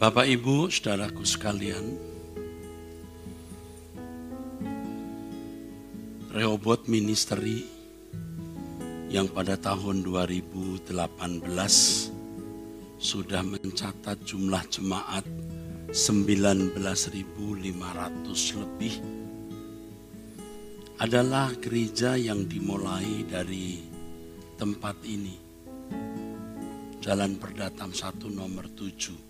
Bapak Ibu, saudaraku sekalian, Rehobot Ministry yang pada tahun 2018 sudah mencatat jumlah jemaat 19.500 lebih adalah gereja yang dimulai dari tempat ini. Jalan Perdatam 1 nomor 7.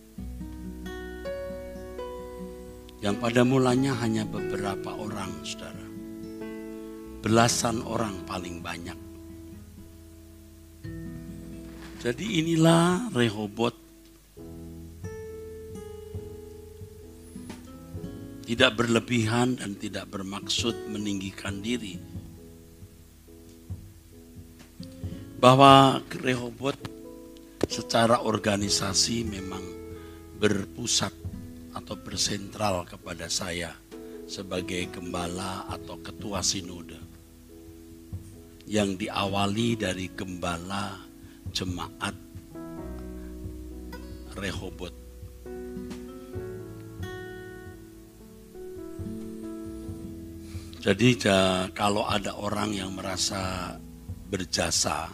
Yang pada mulanya hanya beberapa orang, saudara. Belasan orang paling banyak. Jadi inilah Rehobot tidak berlebihan dan tidak bermaksud meninggikan diri. Bahwa Rehobot secara organisasi memang berpusat atau bersentral kepada saya sebagai gembala atau ketua sinode yang diawali dari gembala jemaat Rehobot Jadi kalau ada orang yang merasa berjasa,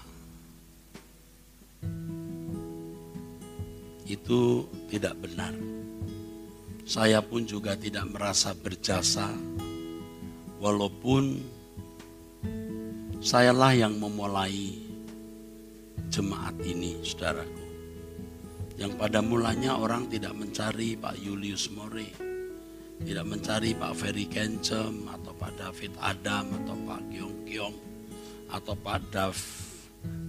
itu tidak benar. Saya pun juga tidak merasa berjasa, walaupun sayalah yang memulai jemaat ini, saudaraku. Yang pada mulanya orang tidak mencari Pak Julius More, tidak mencari Pak Ferry Kencem atau Pak David Adam atau Pak Kiong Kiong atau Pak Dav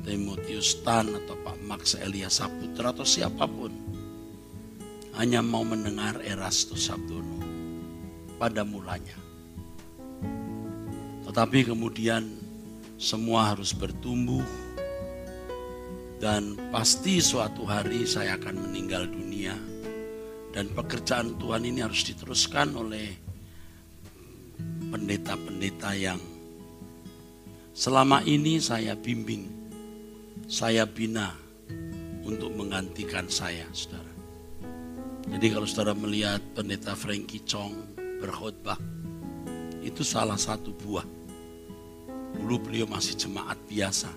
Timotius Tan atau Pak Max Elia Saputra atau siapa pun hanya mau mendengar Erastus Sabdono pada mulanya. Tetapi kemudian semua harus bertumbuh dan pasti suatu hari saya akan meninggal dunia dan pekerjaan Tuhan ini harus diteruskan oleh pendeta-pendeta yang selama ini saya bimbing, saya bina untuk menggantikan saya, saudara. Jadi kalau saudara melihat pendeta Frankie Chong berkhutbah, itu salah satu buah. Dulu beliau masih jemaat biasa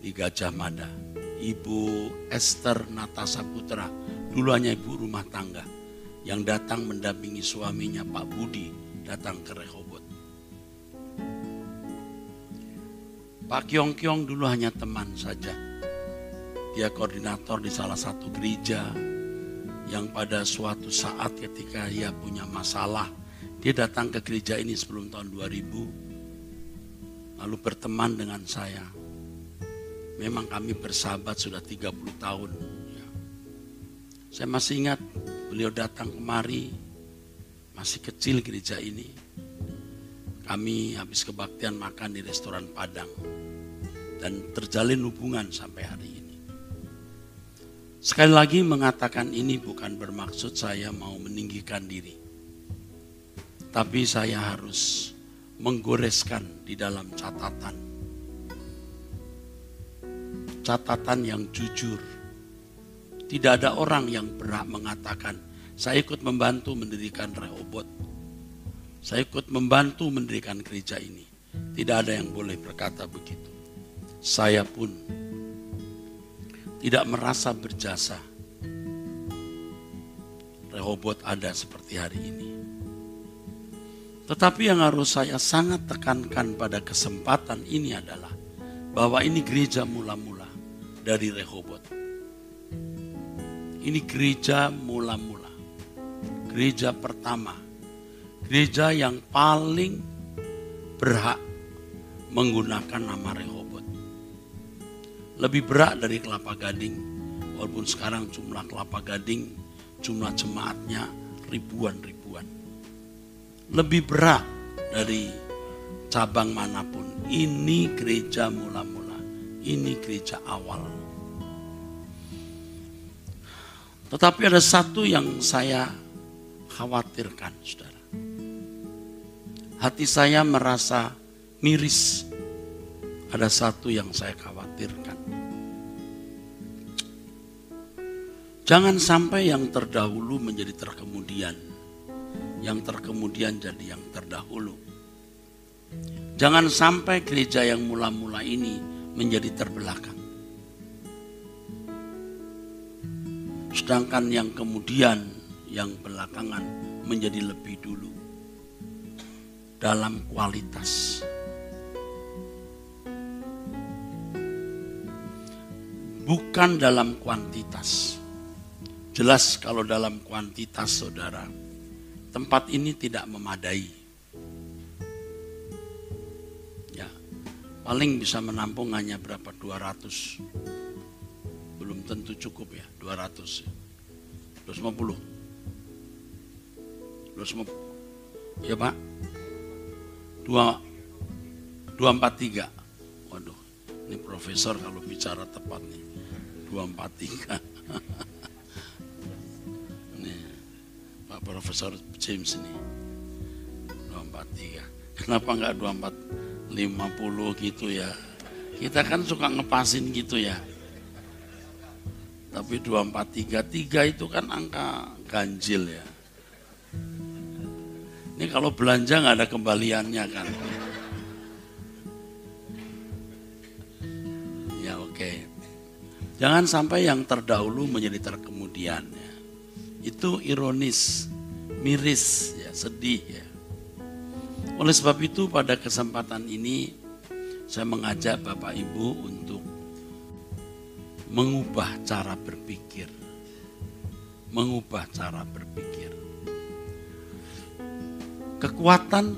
di Gajah Mada. Ibu Esther Natasa Putra, dulu hanya ibu rumah tangga yang datang mendampingi suaminya Pak Budi datang ke Rehobot. Pak Kiong Kiong dulu hanya teman saja. Dia koordinator di salah satu gereja yang pada suatu saat ketika dia punya masalah, dia datang ke gereja ini sebelum tahun 2000, lalu berteman dengan saya. Memang kami bersahabat sudah 30 tahun. Saya masih ingat beliau datang kemari masih kecil gereja ini. Kami habis kebaktian makan di restoran Padang. Dan terjalin hubungan sampai hari. Sekali lagi mengatakan ini bukan bermaksud saya mau meninggikan diri. Tapi saya harus menggoreskan di dalam catatan. Catatan yang jujur. Tidak ada orang yang berhak mengatakan saya ikut membantu mendirikan Rehobot. Saya ikut membantu mendirikan gereja ini. Tidak ada yang boleh berkata begitu. Saya pun tidak merasa berjasa. Rehobot ada seperti hari ini. Tetapi yang harus saya sangat tekankan pada kesempatan ini adalah bahwa ini gereja mula-mula dari Rehobot. Ini gereja mula-mula gereja pertama, gereja yang paling berhak menggunakan nama Rehobot. Lebih berat dari Kelapa Gading, walaupun sekarang jumlah Kelapa Gading, jumlah jemaatnya ribuan-ribuan. Lebih berat dari cabang mana pun. Ini gereja mula-mula, ini gereja awal. Tetapi ada satu yang saya khawatirkan, saudara. Hati saya merasa miris. Ada satu yang saya khawatirkan. Jangan sampai yang terdahulu menjadi terkemudian. Yang terkemudian jadi yang terdahulu. Jangan sampai gereja yang mula-mula ini menjadi terbelakang. Sedangkan yang kemudian, yang belakangan menjadi lebih dulu. Dalam kualitas. Bukan dalam kuantitas. Jelas kalau dalam kuantitas saudara, tempat ini tidak memadai. Ya, paling bisa menampung hanya berapa 200. Belum tentu cukup ya, 200. 250. 250. Ya Pak? 2 243. Waduh, ini profesor kalau bicara tepat nih. 243. Profesor James ini. 243 kenapa enggak 2450 gitu ya? Kita kan suka ngepasin gitu ya. Tapi 2433 itu kan angka ganjil ya. Ini kalau belanja nggak ada kembaliannya kan. Ya oke. Jangan sampai yang terdahulu menjadi terkemudian ya. Itu ironis, miris, ya, sedih ya. Oleh sebab itu pada kesempatan ini saya mengajak Bapak Ibu untuk mengubah cara berpikir. Mengubah cara berpikir. Kekuatan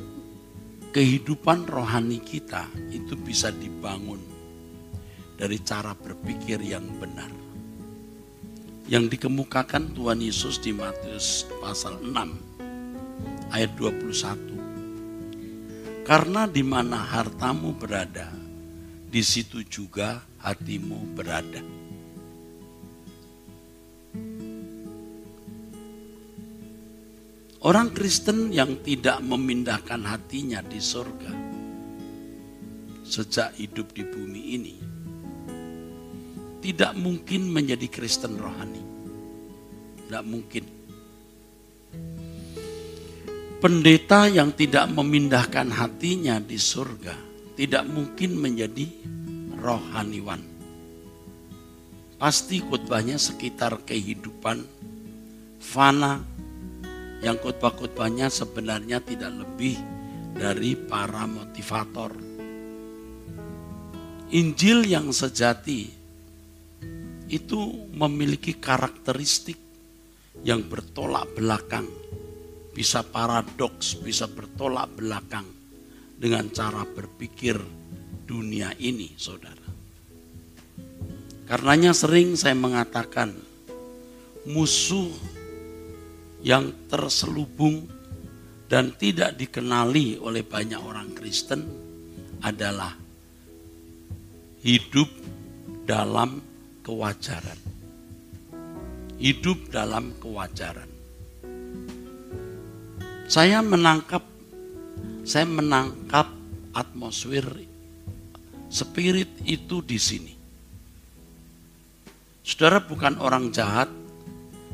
kehidupan rohani kita itu bisa dibangun dari cara berpikir yang benar yang dikemukakan Tuhan Yesus di Matius pasal 6 ayat 21. Karena di mana hartamu berada, di situ juga hatimu berada. Orang Kristen yang tidak memindahkan hatinya di sorga sejak hidup di bumi ini tidak mungkin menjadi Kristen rohani. Tidak mungkin. Pendeta yang tidak memindahkan hatinya di surga tidak mungkin menjadi rohaniwan. Pasti khotbahnya sekitar kehidupan fana yang khotbah-khotbahnya sebenarnya tidak lebih dari para motivator. Injil yang sejati itu memiliki karakteristik yang bertolak belakang, bisa paradoks, bisa bertolak belakang dengan cara berpikir dunia ini, saudara. Karenanya sering saya mengatakan musuh yang terselubung dan tidak dikenali oleh banyak orang Kristen adalah hidup dalam kewajaran. Hidup dalam kewajaran. Saya menangkap saya menangkap atmosfer spirit itu di sini. Saudara bukan orang jahat,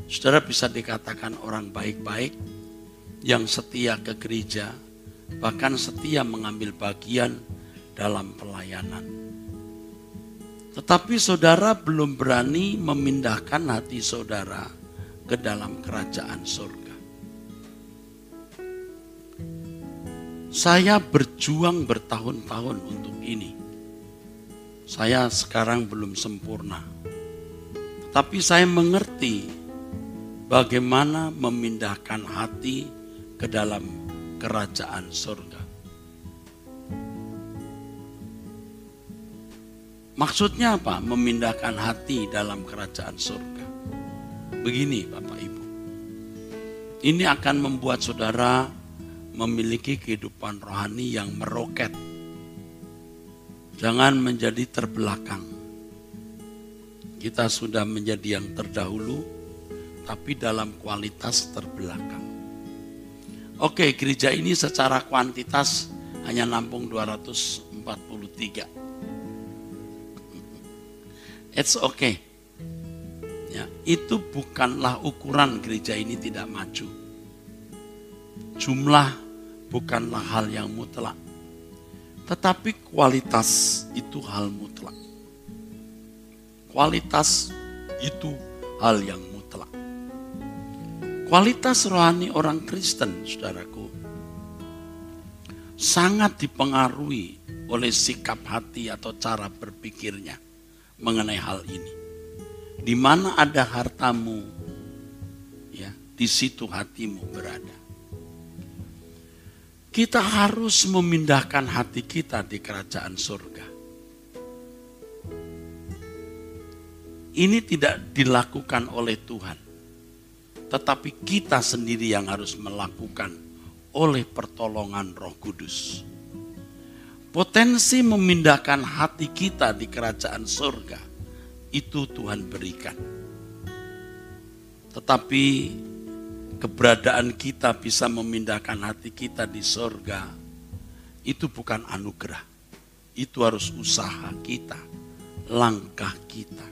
saudara bisa dikatakan orang baik-baik yang setia ke gereja, bahkan setia mengambil bagian dalam pelayanan. Tetapi saudara belum berani memindahkan hati saudara ke dalam kerajaan surga. Saya berjuang bertahun-tahun untuk ini. Saya sekarang belum sempurna. Tapi saya mengerti bagaimana memindahkan hati ke dalam kerajaan surga. Maksudnya apa? Memindahkan hati dalam kerajaan surga. Begini Bapak Ibu. Ini akan membuat saudara memiliki kehidupan rohani yang meroket. Jangan menjadi terbelakang. Kita sudah menjadi yang terdahulu, tapi dalam kualitas terbelakang. Oke, gereja ini secara kuantitas hanya nampung 243 It's okay. Ya, itu bukanlah ukuran gereja ini tidak maju. Jumlah bukanlah hal yang mutlak. Tetapi kualitas itu hal mutlak. Kualitas itu hal yang mutlak. Kualitas rohani orang Kristen, saudaraku, sangat dipengaruhi oleh sikap hati atau cara berpikirnya mengenai hal ini. Di mana ada hartamu, ya, di situ hatimu berada. Kita harus memindahkan hati kita di kerajaan surga. Ini tidak dilakukan oleh Tuhan, tetapi kita sendiri yang harus melakukan oleh pertolongan Roh Kudus. Potensi memindahkan hati kita di kerajaan surga itu Tuhan berikan. Tetapi keberadaan kita bisa memindahkan hati kita di sorga, itu bukan anugerah. Itu harus usaha kita, langkah kita.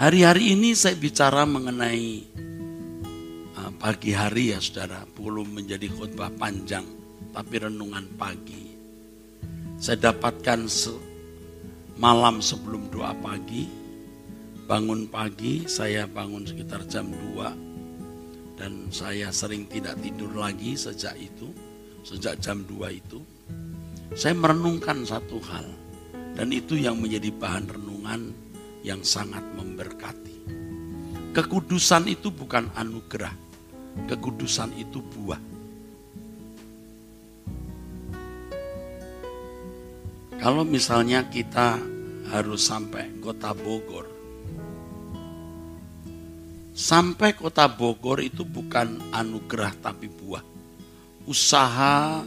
Hari-hari ini saya bicara mengenai uh, pagi hari ya saudara, belum menjadi khutbah panjang, tapi renungan pagi. Saya dapatkan malam sebelum doa pagi, bangun pagi, saya bangun sekitar jam 2, dan saya sering tidak tidur lagi sejak itu, sejak jam 2 itu. Saya merenungkan satu hal dan itu yang menjadi bahan renungan yang sangat memberkati. Kekudusan itu bukan anugerah, kekudusan itu buah. Kalau misalnya kita harus sampai kota Bogor, Sampai kota Bogor itu bukan anugerah tapi buah. Usaha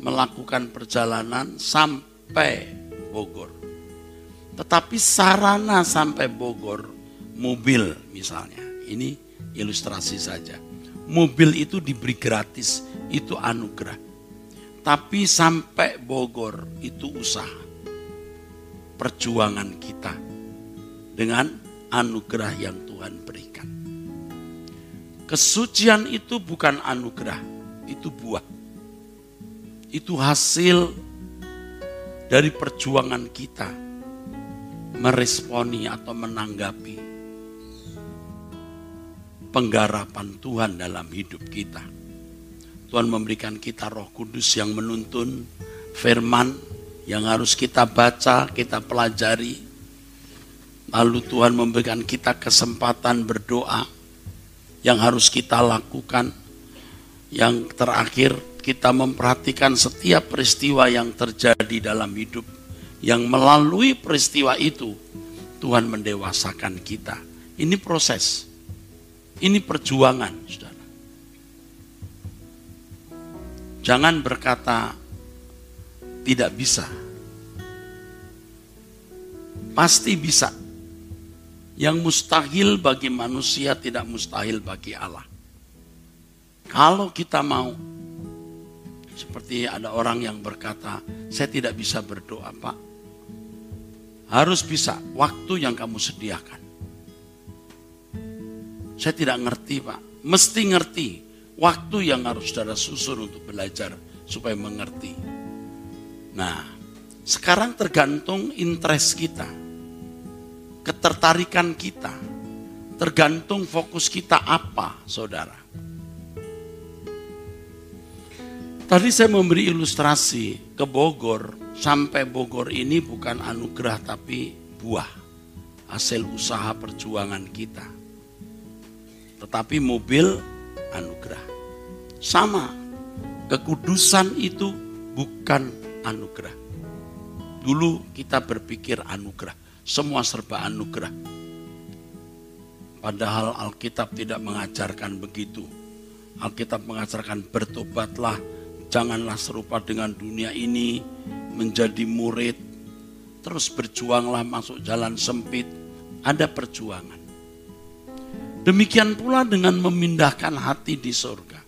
melakukan perjalanan sampai Bogor. Tetapi sarana sampai Bogor, mobil misalnya. Ini ilustrasi saja. Mobil itu diberi gratis, itu anugerah. Tapi sampai Bogor itu usaha. Perjuangan kita dengan anugerah yang Tuhan beri. Kesucian itu bukan anugerah, itu buah. Itu hasil dari perjuangan kita meresponi atau menanggapi penggarapan Tuhan dalam hidup kita. Tuhan memberikan kita roh kudus yang menuntun firman yang harus kita baca, kita pelajari. Lalu Tuhan memberikan kita kesempatan berdoa yang harus kita lakukan. Yang terakhir, kita memperhatikan setiap peristiwa yang terjadi dalam hidup. Yang melalui peristiwa itu, Tuhan mendewasakan kita. Ini proses. Ini perjuangan, saudara. Jangan berkata tidak bisa. Pasti bisa. Yang mustahil bagi manusia tidak mustahil bagi Allah. Kalau kita mau, seperti ada orang yang berkata, saya tidak bisa berdoa Pak. Harus bisa, waktu yang kamu sediakan. Saya tidak ngerti Pak, mesti ngerti. Waktu yang harus saudara susun untuk belajar supaya mengerti. Nah, sekarang tergantung interest kita ketertarikan kita, tergantung fokus kita apa, saudara. Tadi saya memberi ilustrasi ke Bogor, sampai Bogor ini bukan anugerah tapi buah, hasil usaha perjuangan kita. Tetapi mobil anugerah. Sama, kekudusan itu bukan anugerah. Dulu kita berpikir anugerah semua serba anugerah. Padahal Alkitab tidak mengajarkan begitu. Alkitab mengajarkan bertobatlah, janganlah serupa dengan dunia ini, menjadi murid, terus berjuanglah masuk jalan sempit, ada perjuangan. Demikian pula dengan memindahkan hati di surga.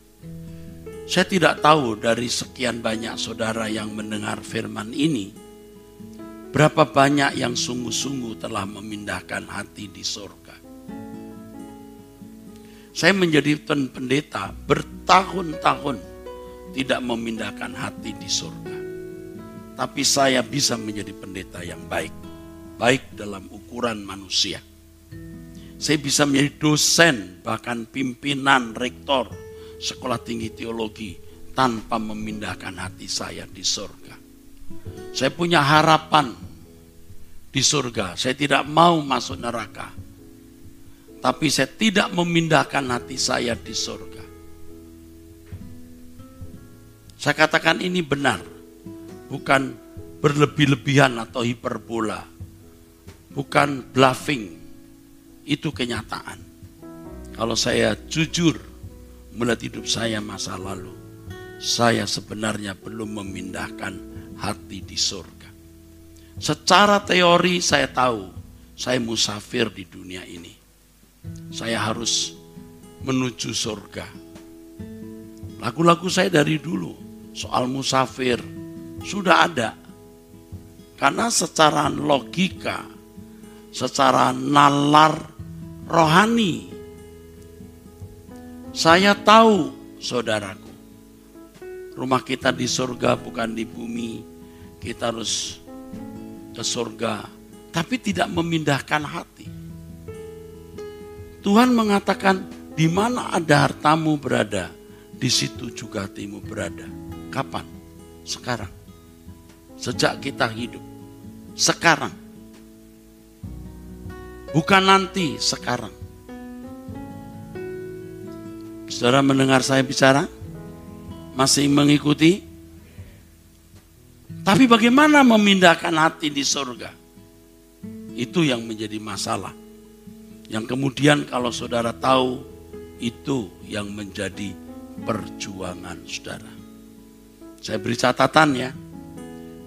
Saya tidak tahu dari sekian banyak saudara yang mendengar firman ini, Berapa banyak yang sungguh-sungguh telah memindahkan hati di sorga. Saya menjadi pendeta bertahun-tahun tidak memindahkan hati di surga. Tapi saya bisa menjadi pendeta yang baik. Baik dalam ukuran manusia. Saya bisa menjadi dosen, bahkan pimpinan, rektor, sekolah tinggi teologi tanpa memindahkan hati saya di surga. Saya punya harapan di surga. Saya tidak mau masuk neraka tapi saya tidak memindahkan hati saya di surga. Saya katakan ini benar, bukan berlebih-lebihan atau hiperbola, bukan bluffing, itu kenyataan. Kalau saya jujur melihat hidup saya masa lalu, saya sebenarnya belum memindahkan hati di surga. Secara teori saya tahu saya musafir di dunia ini. Saya harus menuju surga. Lagu-lagu saya dari dulu soal musafir sudah ada. Karena secara logika, secara nalar rohani, saya tahu saudaraku, rumah kita di surga bukan di bumi, kita harus ke surga, tapi tidak memindahkan hati. Tuhan mengatakan, di mana ada hartamu berada, di situ juga hatimu berada. Kapan? Sekarang. Sejak kita hidup. Sekarang. Bukan nanti, sekarang. Saudara mendengar saya bicara? Masih mengikuti? Tapi bagaimana memindahkan hati di surga? Itu yang menjadi masalah. Yang kemudian kalau saudara tahu itu yang menjadi perjuangan saudara. Saya beri catatan ya.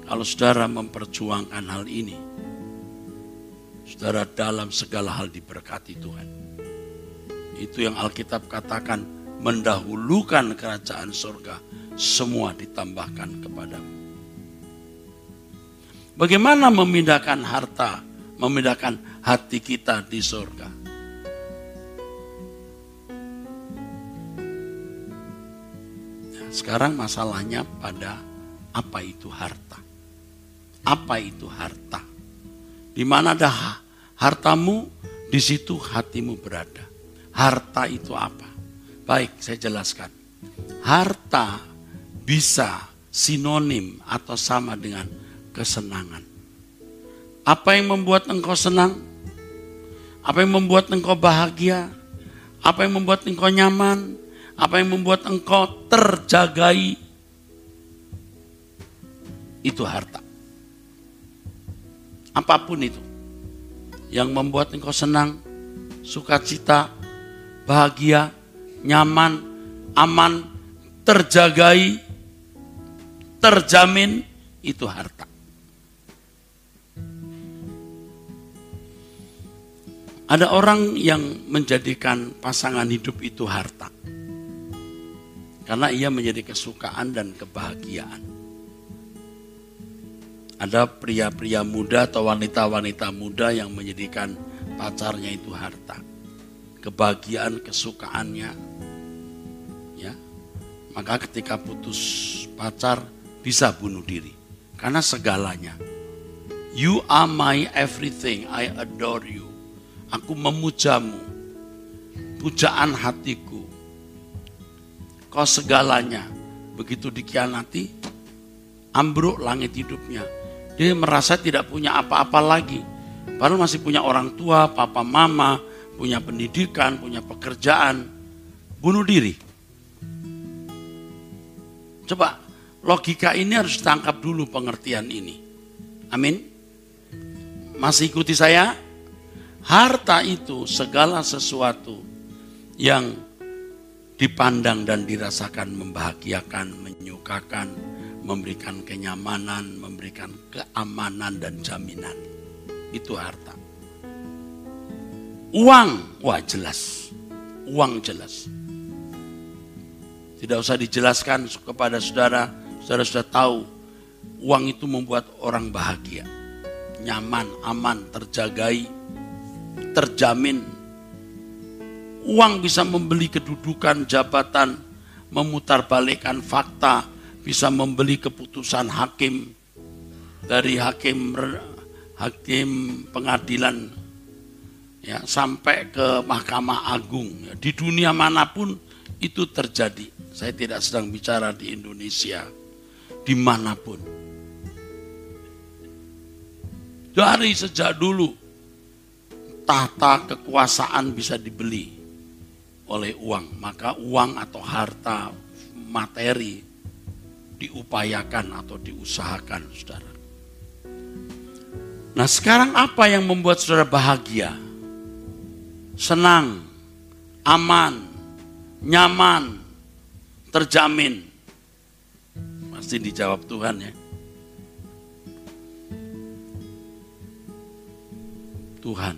Kalau saudara memperjuangkan hal ini, saudara dalam segala hal diberkati Tuhan. Itu yang Alkitab katakan mendahulukan kerajaan surga, semua ditambahkan kepadamu. Bagaimana memindahkan harta, memindahkan hati kita di surga? Sekarang masalahnya pada apa itu harta. Apa itu harta? Di mana ada hartamu, di situ hatimu berada. Harta itu apa? Baik, saya jelaskan. Harta bisa sinonim atau sama dengan kesenangan. Apa yang membuat engkau senang? Apa yang membuat engkau bahagia? Apa yang membuat engkau nyaman? Apa yang membuat engkau terjagai itu harta. Apa pun itu yang membuat engkau senang, sukacita, bahagia, nyaman, aman, terjagai, terjamin itu harta. Ada orang yang menjadikan pasangan hidup itu harta. Karena ia menjadi kesukaan dan kebahagiaan. Ada pria-pria muda atau wanita-wanita muda yang menjadikan pacarnya itu harta. Kebahagiaan, kesukaannya. Maka ketika putus pacar bisa bunuh diri. Karena segalanya. You are my everything, I adore you. Aku memujamu. Pujaan hatiku kau segalanya. Begitu dikhianati, ambruk langit hidupnya. Dia merasa tidak punya apa-apa lagi. Padahal masih punya orang tua, papa mama, punya pendidikan, punya pekerjaan. Bunuh diri. Coba logika ini harus ditangkap dulu pengertian ini. Amin. Masih ikuti saya? Harta itu segala sesuatu yang dipandang dan dirasakan membahagiakan, menyukakan, memberikan kenyamanan, memberikan keamanan dan jaminan. Itu harta. Uang, wah jelas. Uang jelas. Tidak usah dijelaskan kepada saudara, saudara sudah tahu uang itu membuat orang bahagia. Nyaman, aman, terjagai, terjamin. Uang bisa membeli kedudukan, jabatan, memutarbalikkan fakta, bisa membeli keputusan hakim dari hakim hakim pengadilan ya sampai ke Mahkamah Agung. Ya, di dunia mana pun itu terjadi. Saya tidak sedang bicara di Indonesia, di mana pun. Dari sejak dulu, tahta kekuasaan bisa dibeli oleh uang. Maka uang atau harta materi diupayakan atau diusahakan, saudara. Nah sekarang apa yang membuat saudara bahagia? Senang, aman, nyaman, terjamin. Pasti dijawab Tuhan ya. Tuhan.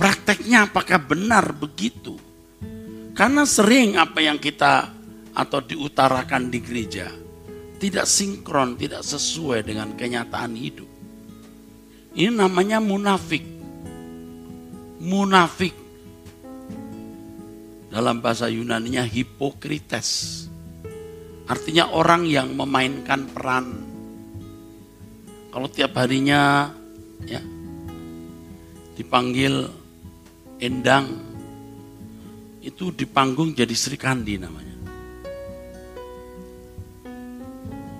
Prakteknya apakah benar begitu? Karena sering apa yang kita atau diutarakan di gereja tidak sinkron, tidak sesuai dengan kenyataan hidup. Ini namanya munafik. Munafik. Dalam bahasa Yunaninya hipokrites. Artinya orang yang memainkan peran. Kalau tiap harinya ya dipanggil Endang itu di panggung jadi Sri Kandi namanya.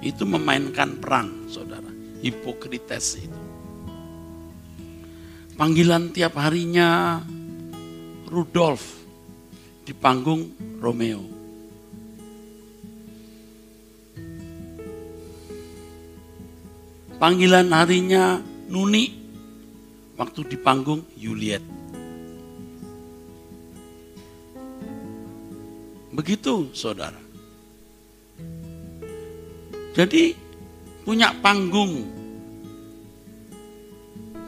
Itu memainkan peran, saudara. Hipokrites itu. Panggilan tiap harinya Rudolf di panggung Romeo. Panggilan harinya Nuni waktu di panggung Juliet. Begitu saudara. Jadi punya panggung.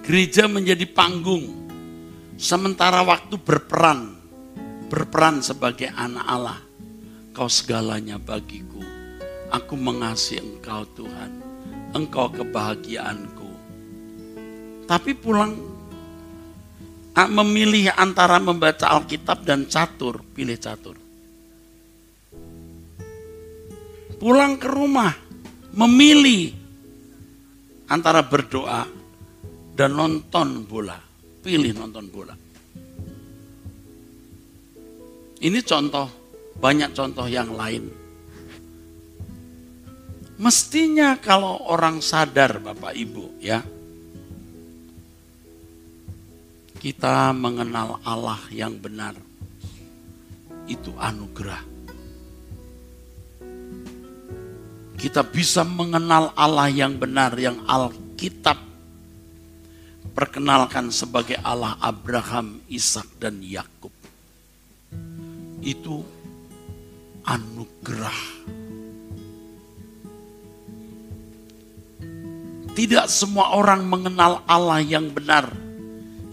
Gereja menjadi panggung. Sementara waktu berperan. Berperan sebagai anak Allah. Kau segalanya bagiku. Aku mengasihi engkau Tuhan. Engkau kebahagiaanku. Tapi pulang memilih antara membaca Alkitab dan catur, pilih catur. pulang ke rumah memilih antara berdoa dan nonton bola. Pilih nonton bola. Ini contoh, banyak contoh yang lain. Mestinya kalau orang sadar Bapak Ibu ya, kita mengenal Allah yang benar. Itu anugerah. kita bisa mengenal Allah yang benar, yang Alkitab perkenalkan sebagai Allah Abraham, Ishak dan Yakub. Itu anugerah. Tidak semua orang mengenal Allah yang benar,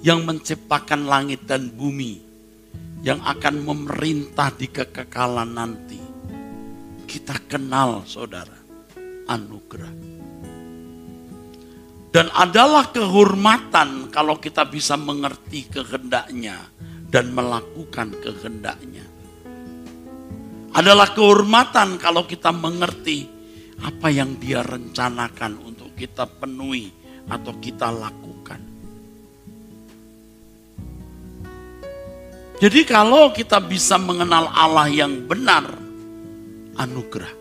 yang menciptakan langit dan bumi, yang akan memerintah di kekekalan nanti. Kita kenal, saudara anugerah. Dan adalah kehormatan kalau kita bisa mengerti kehendaknya dan melakukan kehendaknya. Adalah kehormatan kalau kita mengerti apa yang dia rencanakan untuk kita penuhi atau kita lakukan. Jadi kalau kita bisa mengenal Allah yang benar, anugerah.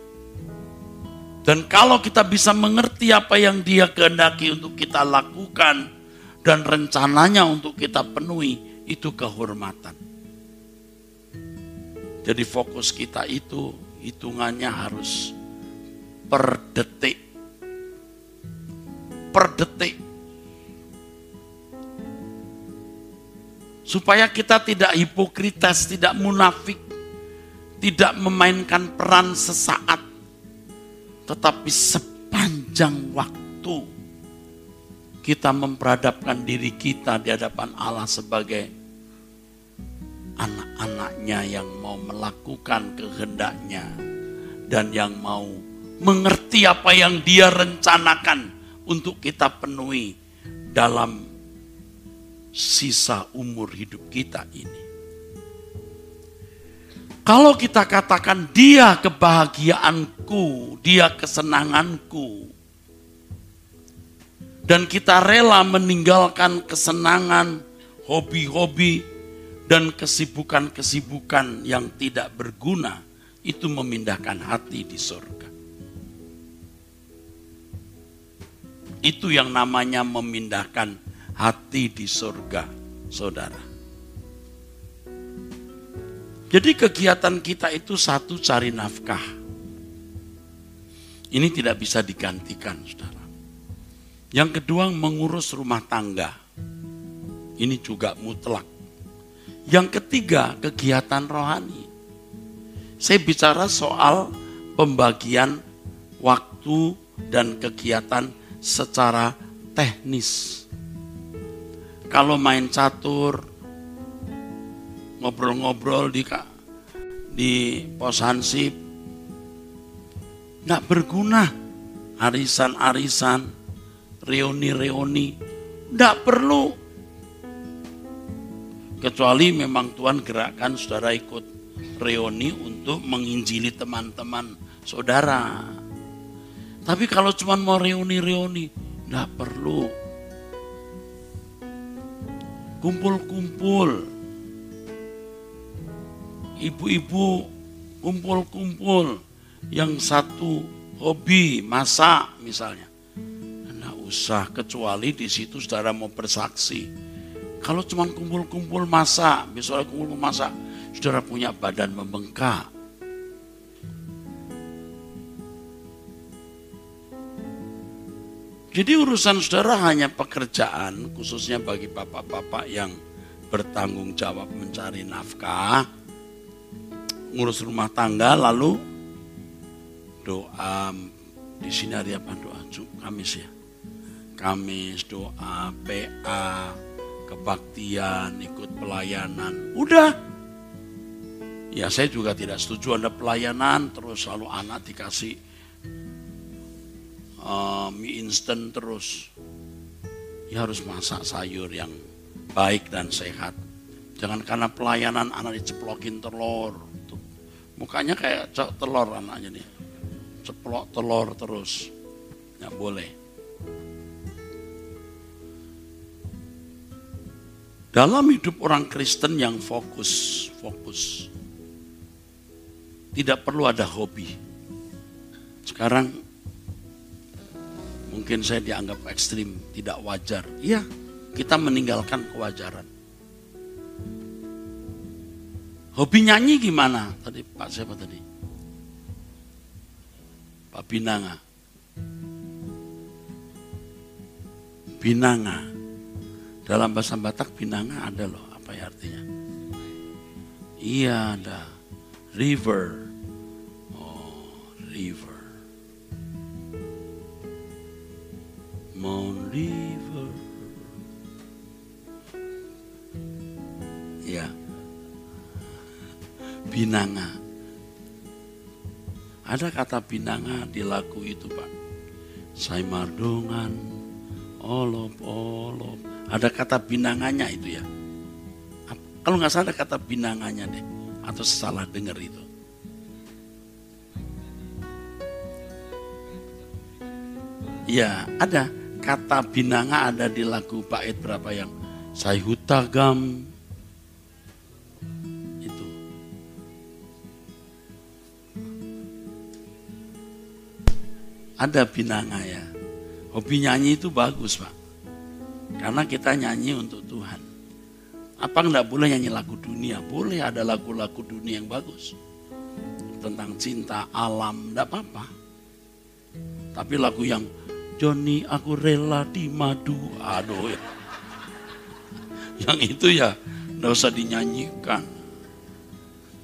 Dan kalau kita bisa mengerti apa yang dia kehendaki untuk kita lakukan dan rencananya untuk kita penuhi, itu kehormatan. Jadi fokus kita itu hitungannya harus per detik. Per detik. Supaya kita tidak hipokritas, tidak munafik, tidak memainkan peran sesaat, tetapi sepanjang waktu kita memperadapkan diri kita di hadapan Allah sebagai anak-anaknya yang mau melakukan kehendaknya dan yang mau mengerti apa yang dia rencanakan untuk kita penuhi dalam sisa umur hidup kita ini. Kalau kita katakan dia kebahagiaanku, dia kesenanganku. Dan kita rela meninggalkan kesenangan, hobi-hobi, dan kesibukan-kesibukan yang tidak berguna. Itu memindahkan hati di surga. Itu yang namanya memindahkan hati di surga, saudara. Jadi kegiatan kita itu satu cari nafkah. Ini tidak bisa digantikan, saudara. Yang kedua mengurus rumah tangga. Ini juga mutlak. Yang ketiga kegiatan rohani. Saya bicara soal pembagian waktu dan kegiatan secara teknis. Kalau main catur, ngobrol-ngobrol di di pos hansip nggak berguna arisan-arisan reuni-reuni nggak perlu kecuali memang Tuhan gerakkan saudara ikut reuni untuk menginjili teman-teman saudara tapi kalau cuma mau reuni-reuni nggak perlu kumpul-kumpul ibu-ibu kumpul-kumpul yang satu hobi masak misalnya. Nah usah kecuali di situ saudara mau bersaksi. Kalau cuma kumpul-kumpul masak, misalnya kumpul masak, saudara punya badan membengkak. Jadi urusan saudara hanya pekerjaan, khususnya bagi bapak-bapak yang bertanggung jawab mencari nafkah, ngurus rumah tangga lalu doa. Di sini hari apa? Doa Kamis ya? Kamis doa PA kebaktian ikut pelayanan udah ya saya juga tidak setuju ada pelayanan terus selalu anak dikasih uh, mie instan terus ya harus masak sayur yang baik dan sehat jangan karena pelayanan anak diceplokin telur Mukanya kayak telur anaknya nih. Ceplok telur terus. Nggak boleh. Dalam hidup orang Kristen yang fokus, fokus. Tidak perlu ada hobi. Sekarang mungkin saya dianggap ekstrim, tidak wajar. Iya, kita meninggalkan kewajaran. Hobi nyanyi gimana? Tadi Pak siapa tadi? Pak Binanga. Binanga. Dalam bahasa Batak Binanga ada loh, apa ya artinya? Iya ada. River. Oh, river. Mount River. Ya binanga. Ada kata binanga di lagu itu Pak. Saya mardongan, olop, olop. Ada kata binanganya itu ya. Kalau nggak salah ada kata binanganya deh. Atau salah dengar itu. Ya ada kata binanga ada di lagu bait berapa yang saya hutagam ada binanga ya. Hobi nyanyi itu bagus pak. Karena kita nyanyi untuk Tuhan. Apa nggak boleh nyanyi lagu dunia? Boleh ada lagu-lagu dunia yang bagus. Tentang cinta, alam, enggak apa-apa. Tapi lagu yang Joni aku rela di madu. Aduh ya. Yang itu ya enggak usah dinyanyikan.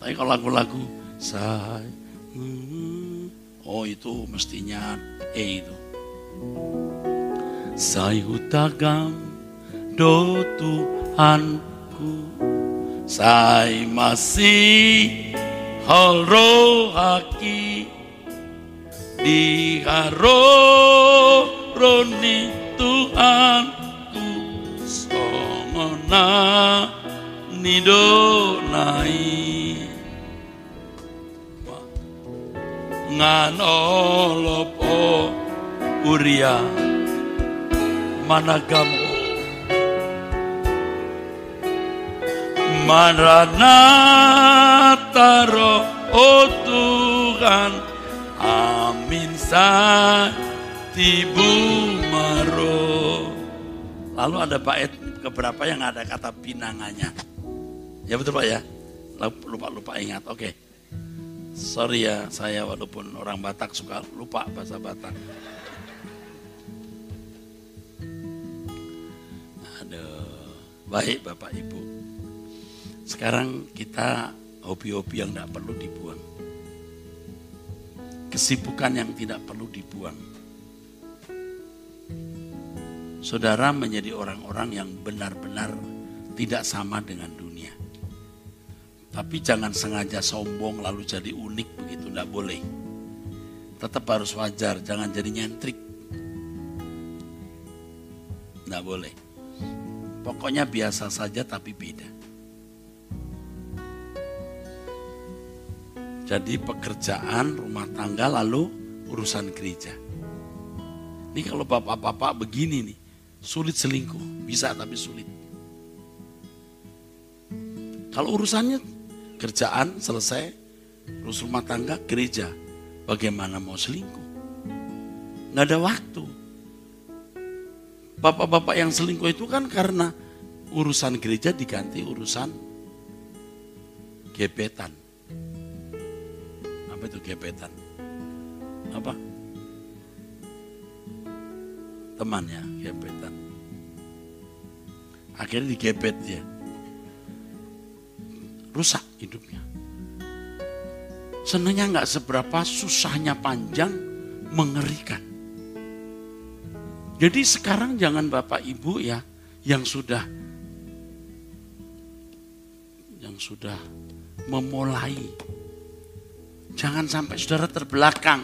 Tapi kalau lagu-lagu saya Oh itu mestinya E itu. Sayutagam do Tuhanku. Saya masih haki di haro roni Tuhanku. Songona nidonai nganolopo uria managamu Maranatha roh oh Tuhan amin tibu maro lalu ada bait keberapa yang ada kata pinangannya? Ya betul Pak ya? Lupa-lupa ingat. Oke. Okay. sorry ya saya walaupun orang Batak suka lupa bahasa Batak aduh baik Bapak Ibu sekarang kita hobi-hobi yang tidak perlu dibuang. Kesibukan yang tidak perlu dibuang. Saudara menjadi orang-orang yang benar-benar tidak sama dengan dunia. Tapi jangan sengaja sombong lalu jadi unik begitu, tidak boleh. Tetap harus wajar, jangan jadi nyentrik. Tidak boleh. Pokoknya biasa saja tapi beda. Jadi pekerjaan, rumah tangga, lalu urusan gereja. Ini kalau bapak-bapak begini nih, sulit selingkuh. Bisa tapi sulit. Kalau urusannya kerjaan selesai, urus rumah tangga, gereja. Bagaimana mau selingkuh? Nggak ada waktu. Bapak-bapak yang selingkuh itu kan karena urusan gereja diganti urusan gebetan apa itu gebetan? Apa? Teman ya, gebetan. Akhirnya digebet dia. Rusak hidupnya. Senangnya nggak seberapa, susahnya panjang, mengerikan. Jadi sekarang jangan Bapak Ibu ya, yang sudah yang sudah memulai Jangan sampai saudara terbelakang.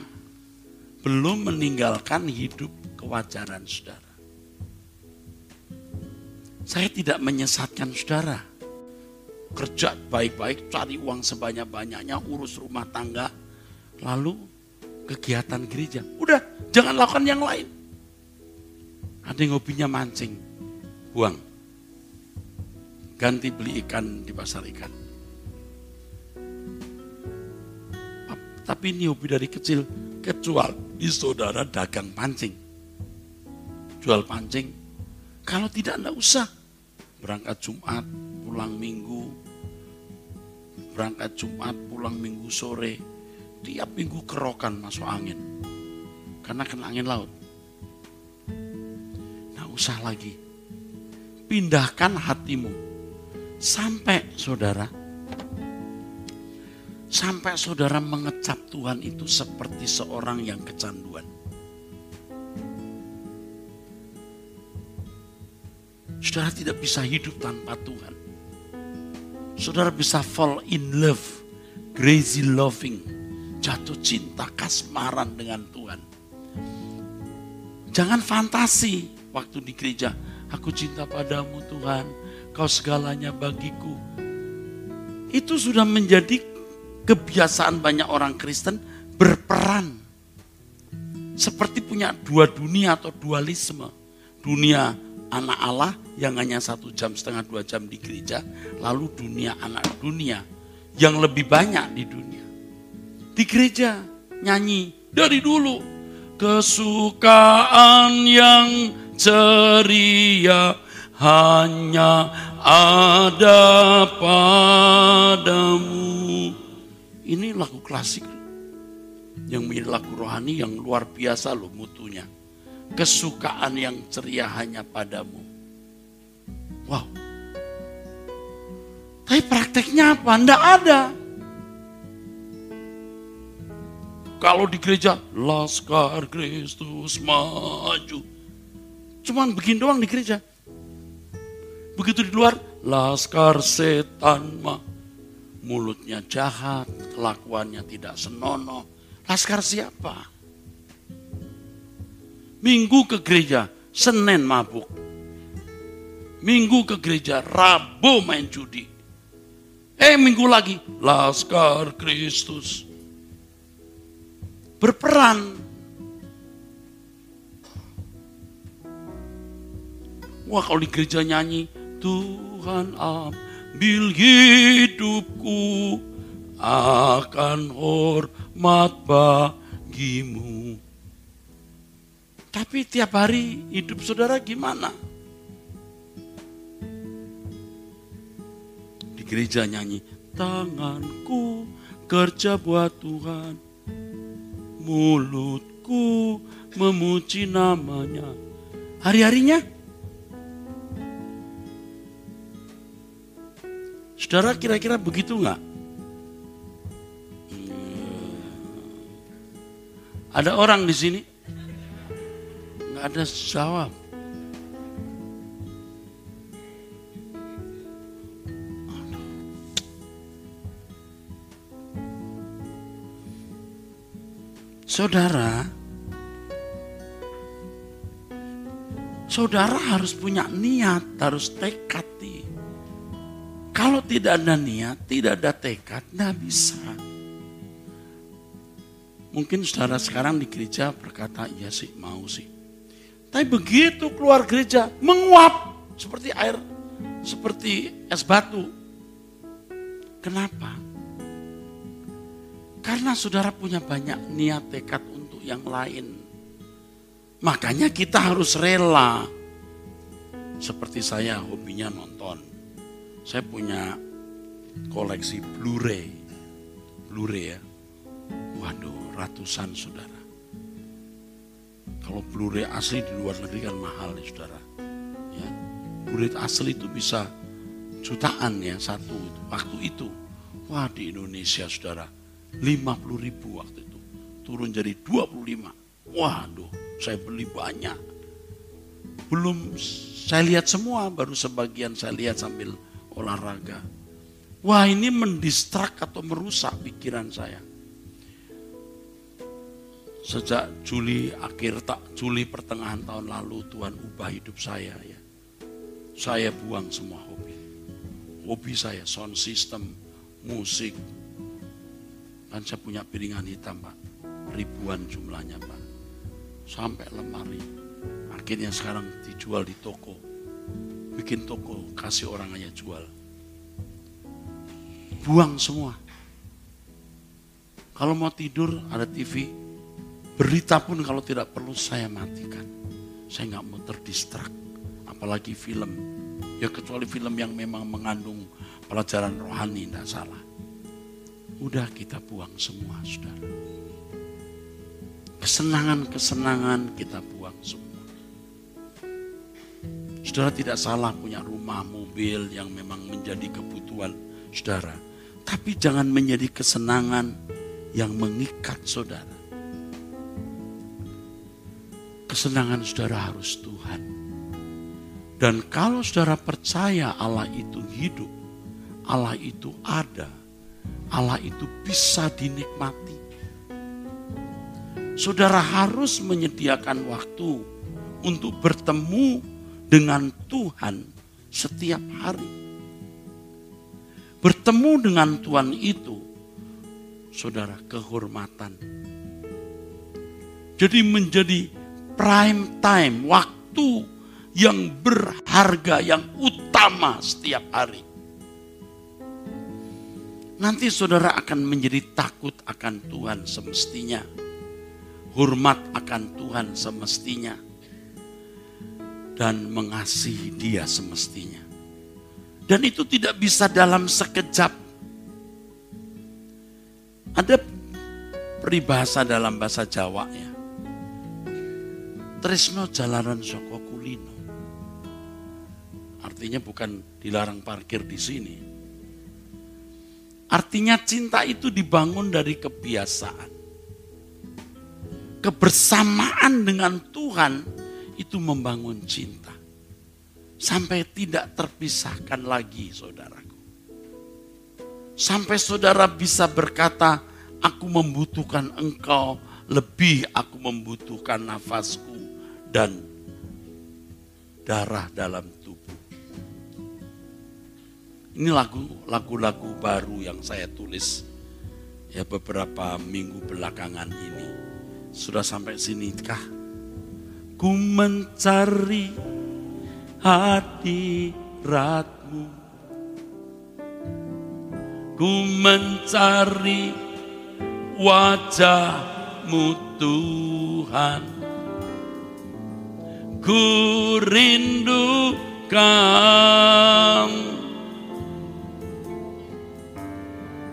Belum meninggalkan hidup kewajaran saudara. Saya tidak menyesatkan saudara. Kerja baik-baik, cari uang sebanyak-banyaknya, urus rumah tangga. Lalu kegiatan gereja. Udah, jangan lakukan yang lain. Ada yang hobinya mancing. Buang. Ganti beli ikan di pasar ikan Tapi ini hobi dari kecil, kecuali saudara dagang pancing. Jual pancing, kalau tidak enggak usah. Berangkat Jumat, pulang Minggu, berangkat Jumat, pulang Minggu sore, tiap minggu kerokan masuk angin. Karena kena angin laut. Usah lagi. Pindahkan hatimu. Sampai saudara Sampai saudara mengecap Tuhan itu seperti seorang yang kecanduan. Saudara tidak bisa hidup tanpa Tuhan. Saudara bisa fall in love, crazy loving, jatuh cinta kasmaran dengan Tuhan. Jangan fantasi waktu di gereja, aku cinta padamu Tuhan, kau segalanya bagiku. Itu sudah menjadi kebiasaan banyak orang Kristen berperan. Seperti punya dua dunia atau dualisme. Dunia anak Allah yang hanya satu jam setengah dua jam di gereja. Lalu dunia anak dunia yang lebih banyak di dunia. Di gereja nyanyi dari dulu. Kesukaan yang ceria hanya ada padamu. Ini lagu klasik yang menjadi lagu rohani yang luar biasa loh mutunya. Kesukaan yang ceria hanya padamu. Wow. Tapi prakteknya apa? Tidak ada. Kalau di gereja, Laskar Kristus maju. Cuman begini doang di gereja. Begitu di luar, Laskar setan maju mulutnya jahat, kelakuannya tidak senonoh. Laskar siapa? Minggu ke gereja, Senin mabuk. Minggu ke gereja, Rabu main judi. Eh minggu lagi, Laskar Kristus. berperan. Wah kalau di gereja nyanyi, Tuhan ambil hidupku akan hormat bagimu. Tapi tiap hari hidup saudara gimana? Di gereja nyanyi, tanganku kerja buat Tuhan, mulutku memuji namanya. Hari-harinya, saudara kira-kira begitu nggak? Ada orang di sini nggak ada jawab. Saudara, saudara harus punya niat, harus tekad. Kalau tidak ada niat, tidak ada tekad, tidak bisa. Mungkin saudara sekarang di gereja berkata, iya sih, mau sih. Tapi begitu keluar gereja, menguap seperti air, seperti es batu. Kenapa? Karena saudara punya banyak niat tekad untuk yang lain. Makanya kita harus rela. Seperti saya hobinya nonton. Saya punya koleksi Blu-ray. Blu-ray ya. Waduh, ratusan saudara. Kalau Blu-ray asli di luar negeri kan mahal nih saudara. Ya. Blu-ray asli itu bisa jutaan ya satu itu. Waktu itu. Wah di Indonesia saudara 50 ribu waktu itu. Turun jadi 25. Waduh, saya beli banyak. Belum saya lihat semua, baru sebagian saya lihat sambil olahraga. Wah ini mendistrak atau merusak pikiran saya. Sejak Juli akhir tak Juli pertengahan tahun lalu Tuhan ubah hidup saya ya. Saya buang semua hobi. Hobi saya sound system, musik, dan saya punya piringan hitam Pak. Ribuan jumlahnya Pak. Sampai lemari. Akhirnya sekarang dijual di toko. Bikin toko, kasih orang aja jual. Buang semua. Kalau mau tidur ada TV. Berita pun kalau tidak perlu saya matikan. Saya nggak mau terdistrak. Apalagi film. Ya kecuali film yang memang mengandung pelajaran rohani, tidak salah. Udah kita buang semua, saudara. Kesenangan-kesenangan kita buang semua. Saudara tidak salah punya rumah, mobil yang memang menjadi kebutuhan saudara. Tapi jangan menjadi kesenangan yang mengikat saudara. Kesenangan saudara harus Tuhan. Dan kalau saudara percaya Allah itu hidup, Allah itu ada, Allah itu bisa dinikmati. Saudara harus menyediakan waktu untuk bertemu dengan Tuhan setiap hari. Bertemu dengan Tuhan itu, saudara, kehormatan. Jadi menjadi prime time, waktu yang berharga, yang utama setiap hari. Nanti saudara akan menjadi takut akan Tuhan semestinya. Hormat akan Tuhan semestinya. Dan mengasihi dia semestinya. Dan itu tidak bisa dalam sekejap. Ada peribahasa dalam bahasa Jawa ya. Tresno jalanan soko kulino. Artinya bukan dilarang parkir di sini Artinya cinta itu dibangun dari kebiasaan. Kebersamaan dengan Tuhan itu membangun cinta. Sampai tidak terpisahkan lagi saudaraku. Sampai saudara bisa berkata, aku membutuhkan engkau lebih aku membutuhkan nafasku dan darah dalam ini lagu lagu-lagu baru yang saya tulis ya beberapa minggu belakangan ini. Sudah sampai sini kah? Ku mencari hadiratmu. Ku mencari wajahmu Tuhan. Ku rindukan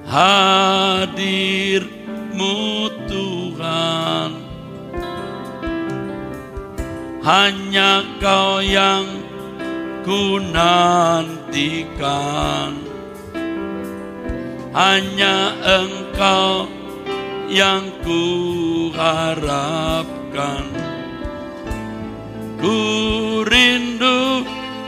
hadirmu Tuhan Hanya kau yang ku nantikan Hanya engkau yang ku harapkan Ku rindukan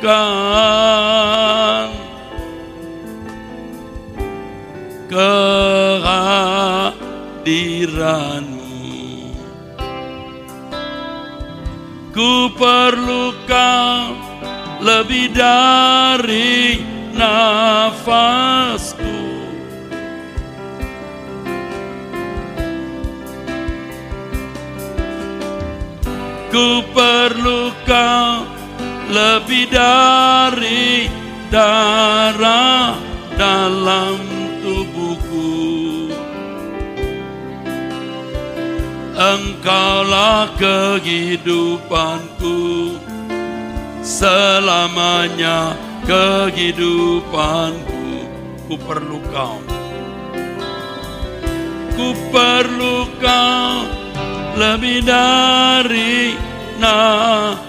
kehadiranmu Ku perlu kau lebih dari nafasku. Ku perlu kau lebih dari darah dalam Engkaulah kehidupanku. Selamanya kehidupanku. Ku perlu kau Ku perlu kau lebih dari nafasku.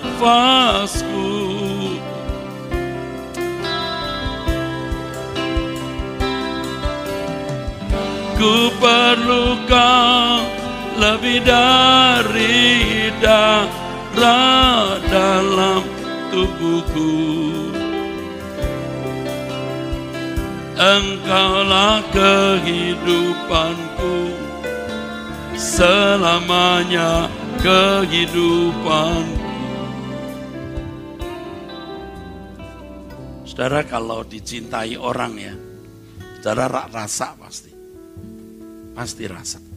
Ku perlu kau lebih dari darah dalam tubuhku. Engkaulah kehidupanku Selamanya kehidupanku. Saudara kalau dicintai orang ya Saudara rasa pasti. Pasti rasa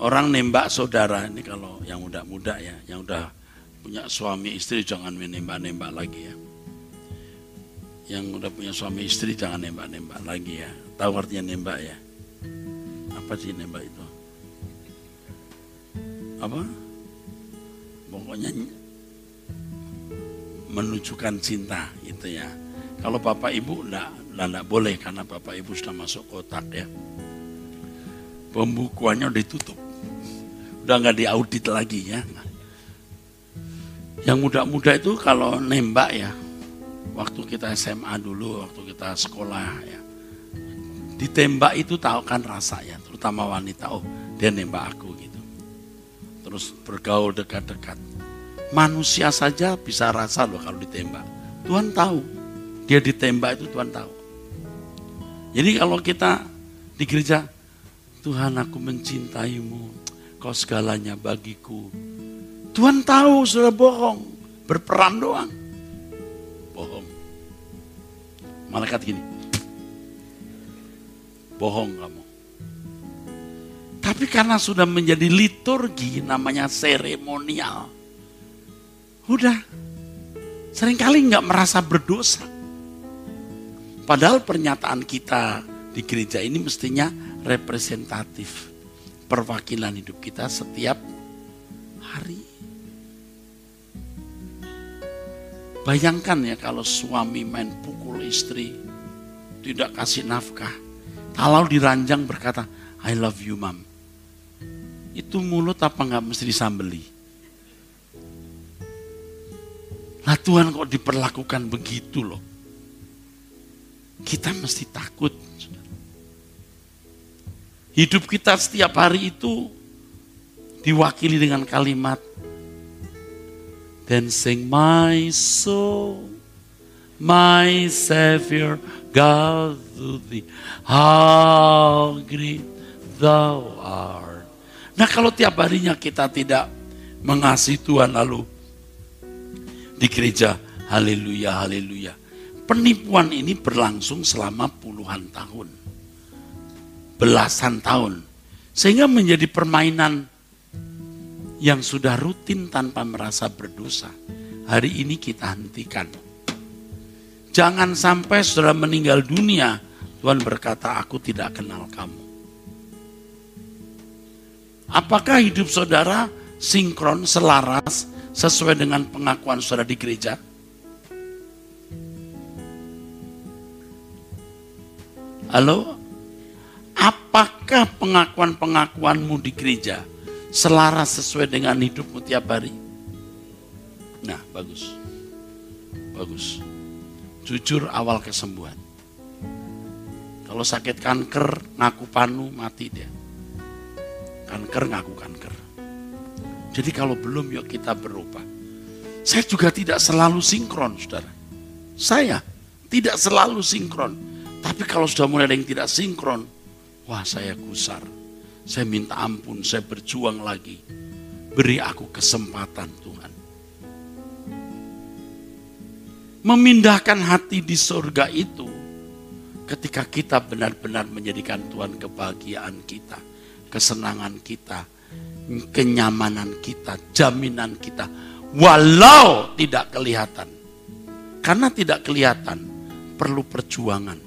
Orang nembak saudara ini kalau yang muda-muda ya Yang udah punya suami istri jangan menembak-nembak lagi ya yang udah punya suami istri jangan nembak-nembak lagi ya. Tahu artinya nembak ya? Apa sih nembak itu? Apa? Pokoknya menunjukkan cinta itu ya. Kalau bapak ibu enggak, enggak boleh karena bapak ibu sudah masuk kotak ya. Pembukuannya ditutup. Udah nggak diaudit lagi ya. Yang muda-muda itu kalau nembak ya, waktu kita SMA dulu, waktu kita sekolah ya. Ditembak itu tahu kan rasa ya, terutama wanita, oh dia nembak aku gitu. Terus bergaul dekat-dekat. Manusia saja bisa rasa loh kalau ditembak. Tuhan tahu, dia ditembak itu Tuhan tahu. Jadi kalau kita di gereja, Tuhan aku mencintaimu, kau segalanya bagiku. Tuhan tahu sudah bohong, berperan doang bohong. Malaikat gini, bohong kamu. Tapi karena sudah menjadi liturgi, namanya seremonial. Udah, sering kali nggak merasa berdosa. Padahal pernyataan kita di gereja ini mestinya representatif. Perwakilan hidup kita setiap hari. Bayangkan ya kalau suami main pukul istri, tidak kasih nafkah. Kalau diranjang berkata, I love you mom. Itu mulut apa nggak mesti disambeli? Nah Tuhan kok diperlakukan begitu loh. Kita mesti takut. Hidup kita setiap hari itu diwakili dengan kalimat Then sing my soul, my Savior, God to thee. How great thou art. Nah kalau tiap harinya kita tidak mengasihi Tuhan lalu di gereja, haleluya, haleluya. Penipuan ini berlangsung selama puluhan tahun. Belasan tahun. Sehingga menjadi permainan yang sudah rutin tanpa merasa berdosa, hari ini kita hentikan. Jangan sampai sudah meninggal dunia, Tuhan berkata, aku tidak kenal kamu. Apakah hidup saudara sinkron, selaras, sesuai dengan pengakuan saudara di gereja? Halo? Apakah pengakuan-pengakuanmu di gereja selaras sesuai dengan hidupmu tiap hari? Nah, bagus. Bagus. Jujur awal kesembuhan. Kalau sakit kanker, ngaku panu, mati dia. Kanker, ngaku kanker. Jadi kalau belum, yuk kita berubah. Saya juga tidak selalu sinkron, saudara. Saya tidak selalu sinkron. Tapi kalau sudah mulai ada yang tidak sinkron, wah saya gusar saya minta ampun, saya berjuang lagi. Beri aku kesempatan Tuhan. Memindahkan hati di surga itu ketika kita benar-benar menjadikan Tuhan kebahagiaan kita, kesenangan kita, kenyamanan kita, jaminan kita, walau tidak kelihatan. Karena tidak kelihatan, perlu perjuangan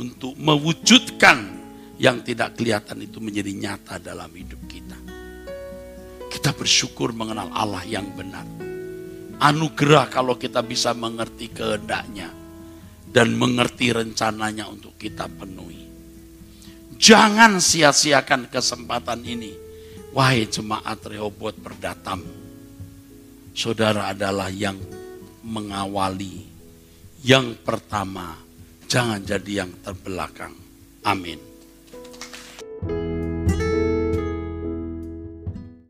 untuk mewujudkan yang tidak kelihatan itu menjadi nyata dalam hidup kita. Kita bersyukur mengenal Allah yang benar. Anugerah kalau kita bisa mengerti kehendaknya dan mengerti rencananya untuk kita penuhi. Jangan sia-siakan kesempatan ini. Wahai jemaat Rehobot Perdatam, saudara adalah yang mengawali, yang pertama, jangan jadi yang terbelakang. Amin. Música